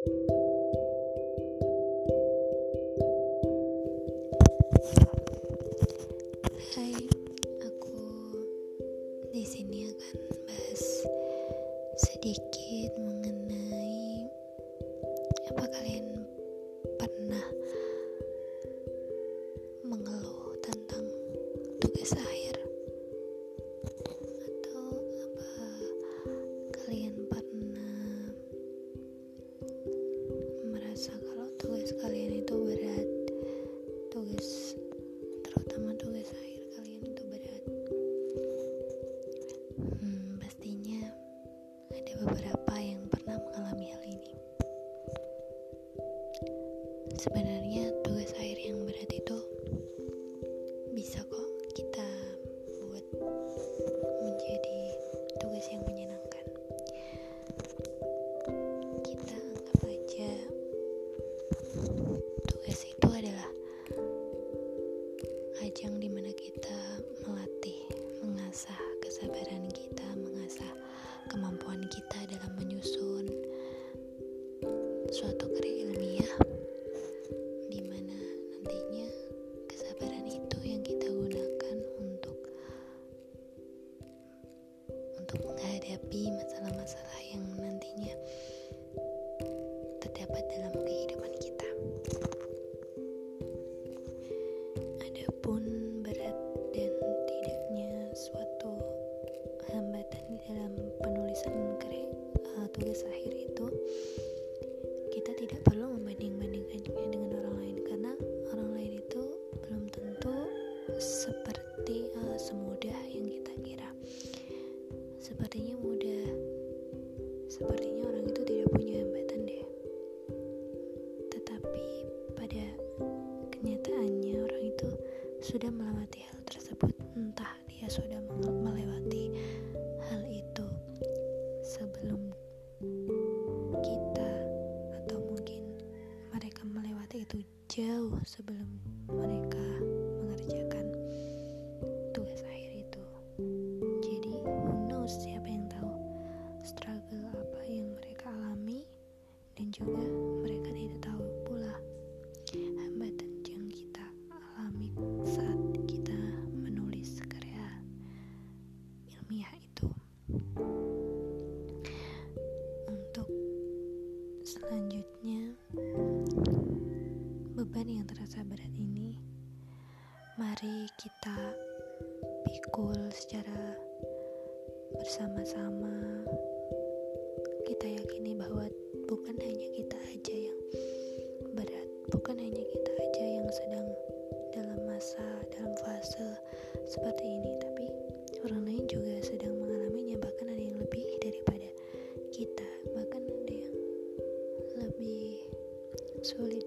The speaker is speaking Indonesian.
Hai, aku di sini akan bahas sedikit mengenai apa kalian pernah mengeluh tentang tugas akhir sebenarnya tugas akhir yang berat itu bisa kok kita buat menjadi tugas yang menyenangkan. Kita anggap aja tugas itu adalah ajang di mana menghadapi masalah-masalah yang nantinya terdapat dalam kehidupan kita. Adapun berat dan tidaknya suatu hambatan di dalam penulisan karya uh, tugas akhir itu Sepertinya mudah. Sepertinya orang itu tidak punya hambatan deh. Tetapi pada kenyataannya orang itu sudah melewati hal tersebut entah dia sudah melewati hal itu sebelum kita atau mungkin mereka melewati itu jauh sebelum mereka juga mereka tidak tahu pula hambatan yang kita alami saat kita menulis karya ilmiah itu. Untuk selanjutnya beban yang terasa berat ini mari kita pikul secara bersama-sama. Kita yakini bahwa bukan hanya kita aja yang berat bukan hanya kita aja yang sedang dalam masa dalam fase seperti ini tapi orang lain juga sedang mengalaminya bahkan ada yang lebih daripada kita bahkan ada yang lebih sulit